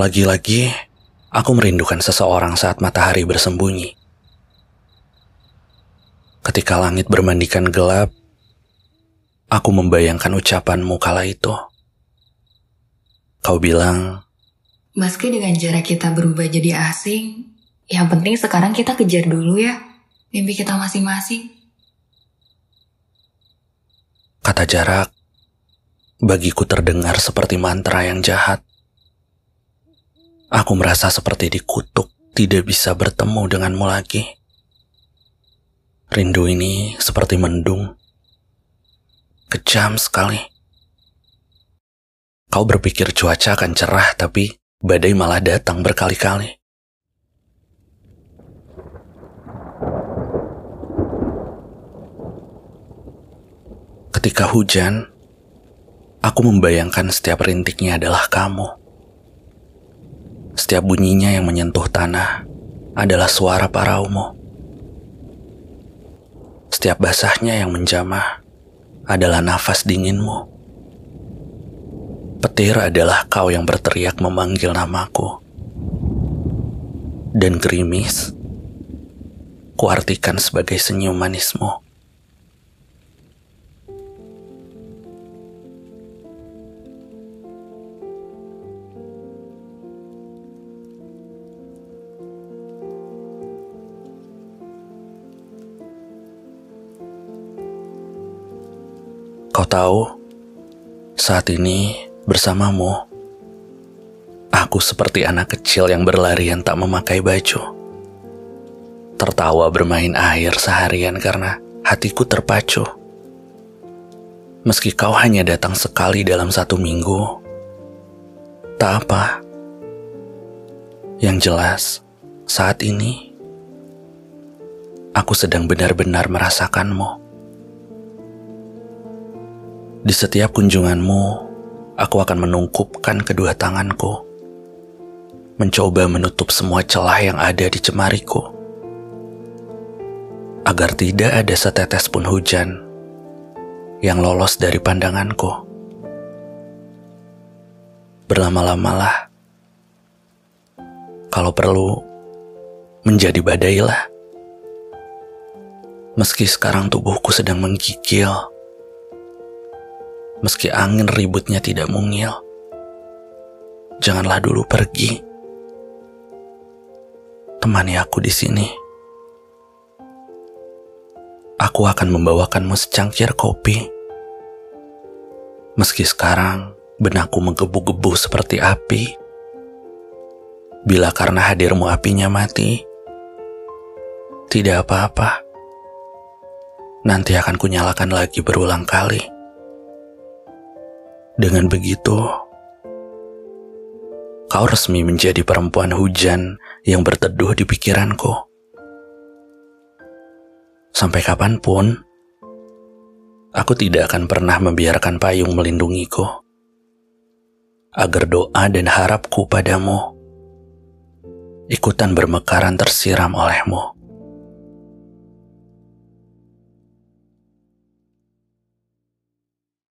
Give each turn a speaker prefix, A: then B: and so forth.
A: Lagi-lagi, aku merindukan seseorang saat matahari bersembunyi. Ketika langit bermandikan gelap, aku membayangkan ucapanmu kala itu. Kau bilang,
B: Meski dengan jarak kita berubah jadi asing, yang penting sekarang kita kejar dulu ya mimpi kita masing-masing.
A: kata jarak, bagiku terdengar seperti mantra yang jahat. Aku merasa seperti dikutuk, tidak bisa bertemu denganmu lagi. Rindu ini seperti mendung. Kejam sekali. Kau berpikir cuaca akan cerah, tapi badai malah datang berkali-kali. Ketika hujan, aku membayangkan setiap rintiknya adalah kamu. Setiap bunyinya yang menyentuh tanah adalah suara paraumu. Setiap basahnya yang menjamah adalah nafas dinginmu. Petir adalah kau yang berteriak memanggil namaku. Dan gerimis, kuartikan sebagai senyum manismu. Kau tahu, saat ini bersamamu, aku seperti anak kecil yang berlarian tak memakai baju. Tertawa bermain air seharian karena hatiku terpacu. Meski kau hanya datang sekali dalam satu minggu, tak apa. Yang jelas, saat ini aku sedang benar-benar merasakanmu. Di setiap kunjunganmu, aku akan menungkupkan kedua tanganku, mencoba menutup semua celah yang ada di cemariku, agar tidak ada setetes pun hujan yang lolos dari pandanganku. Berlama-lamalah, kalau perlu, menjadi badailah. Meski sekarang tubuhku sedang menggigil, meski angin ributnya tidak mungil. Janganlah dulu pergi. Temani aku di sini. Aku akan membawakanmu secangkir kopi. Meski sekarang benakku menggebu-gebu seperti api. Bila karena hadirmu apinya mati, tidak apa-apa. Nanti akan kunyalakan lagi berulang kali. Dengan begitu, kau resmi menjadi perempuan hujan yang berteduh di pikiranku. Sampai kapan pun, aku tidak akan pernah membiarkan payung melindungiku. Agar doa dan harapku padamu ikutan bermekaran tersiram olehmu.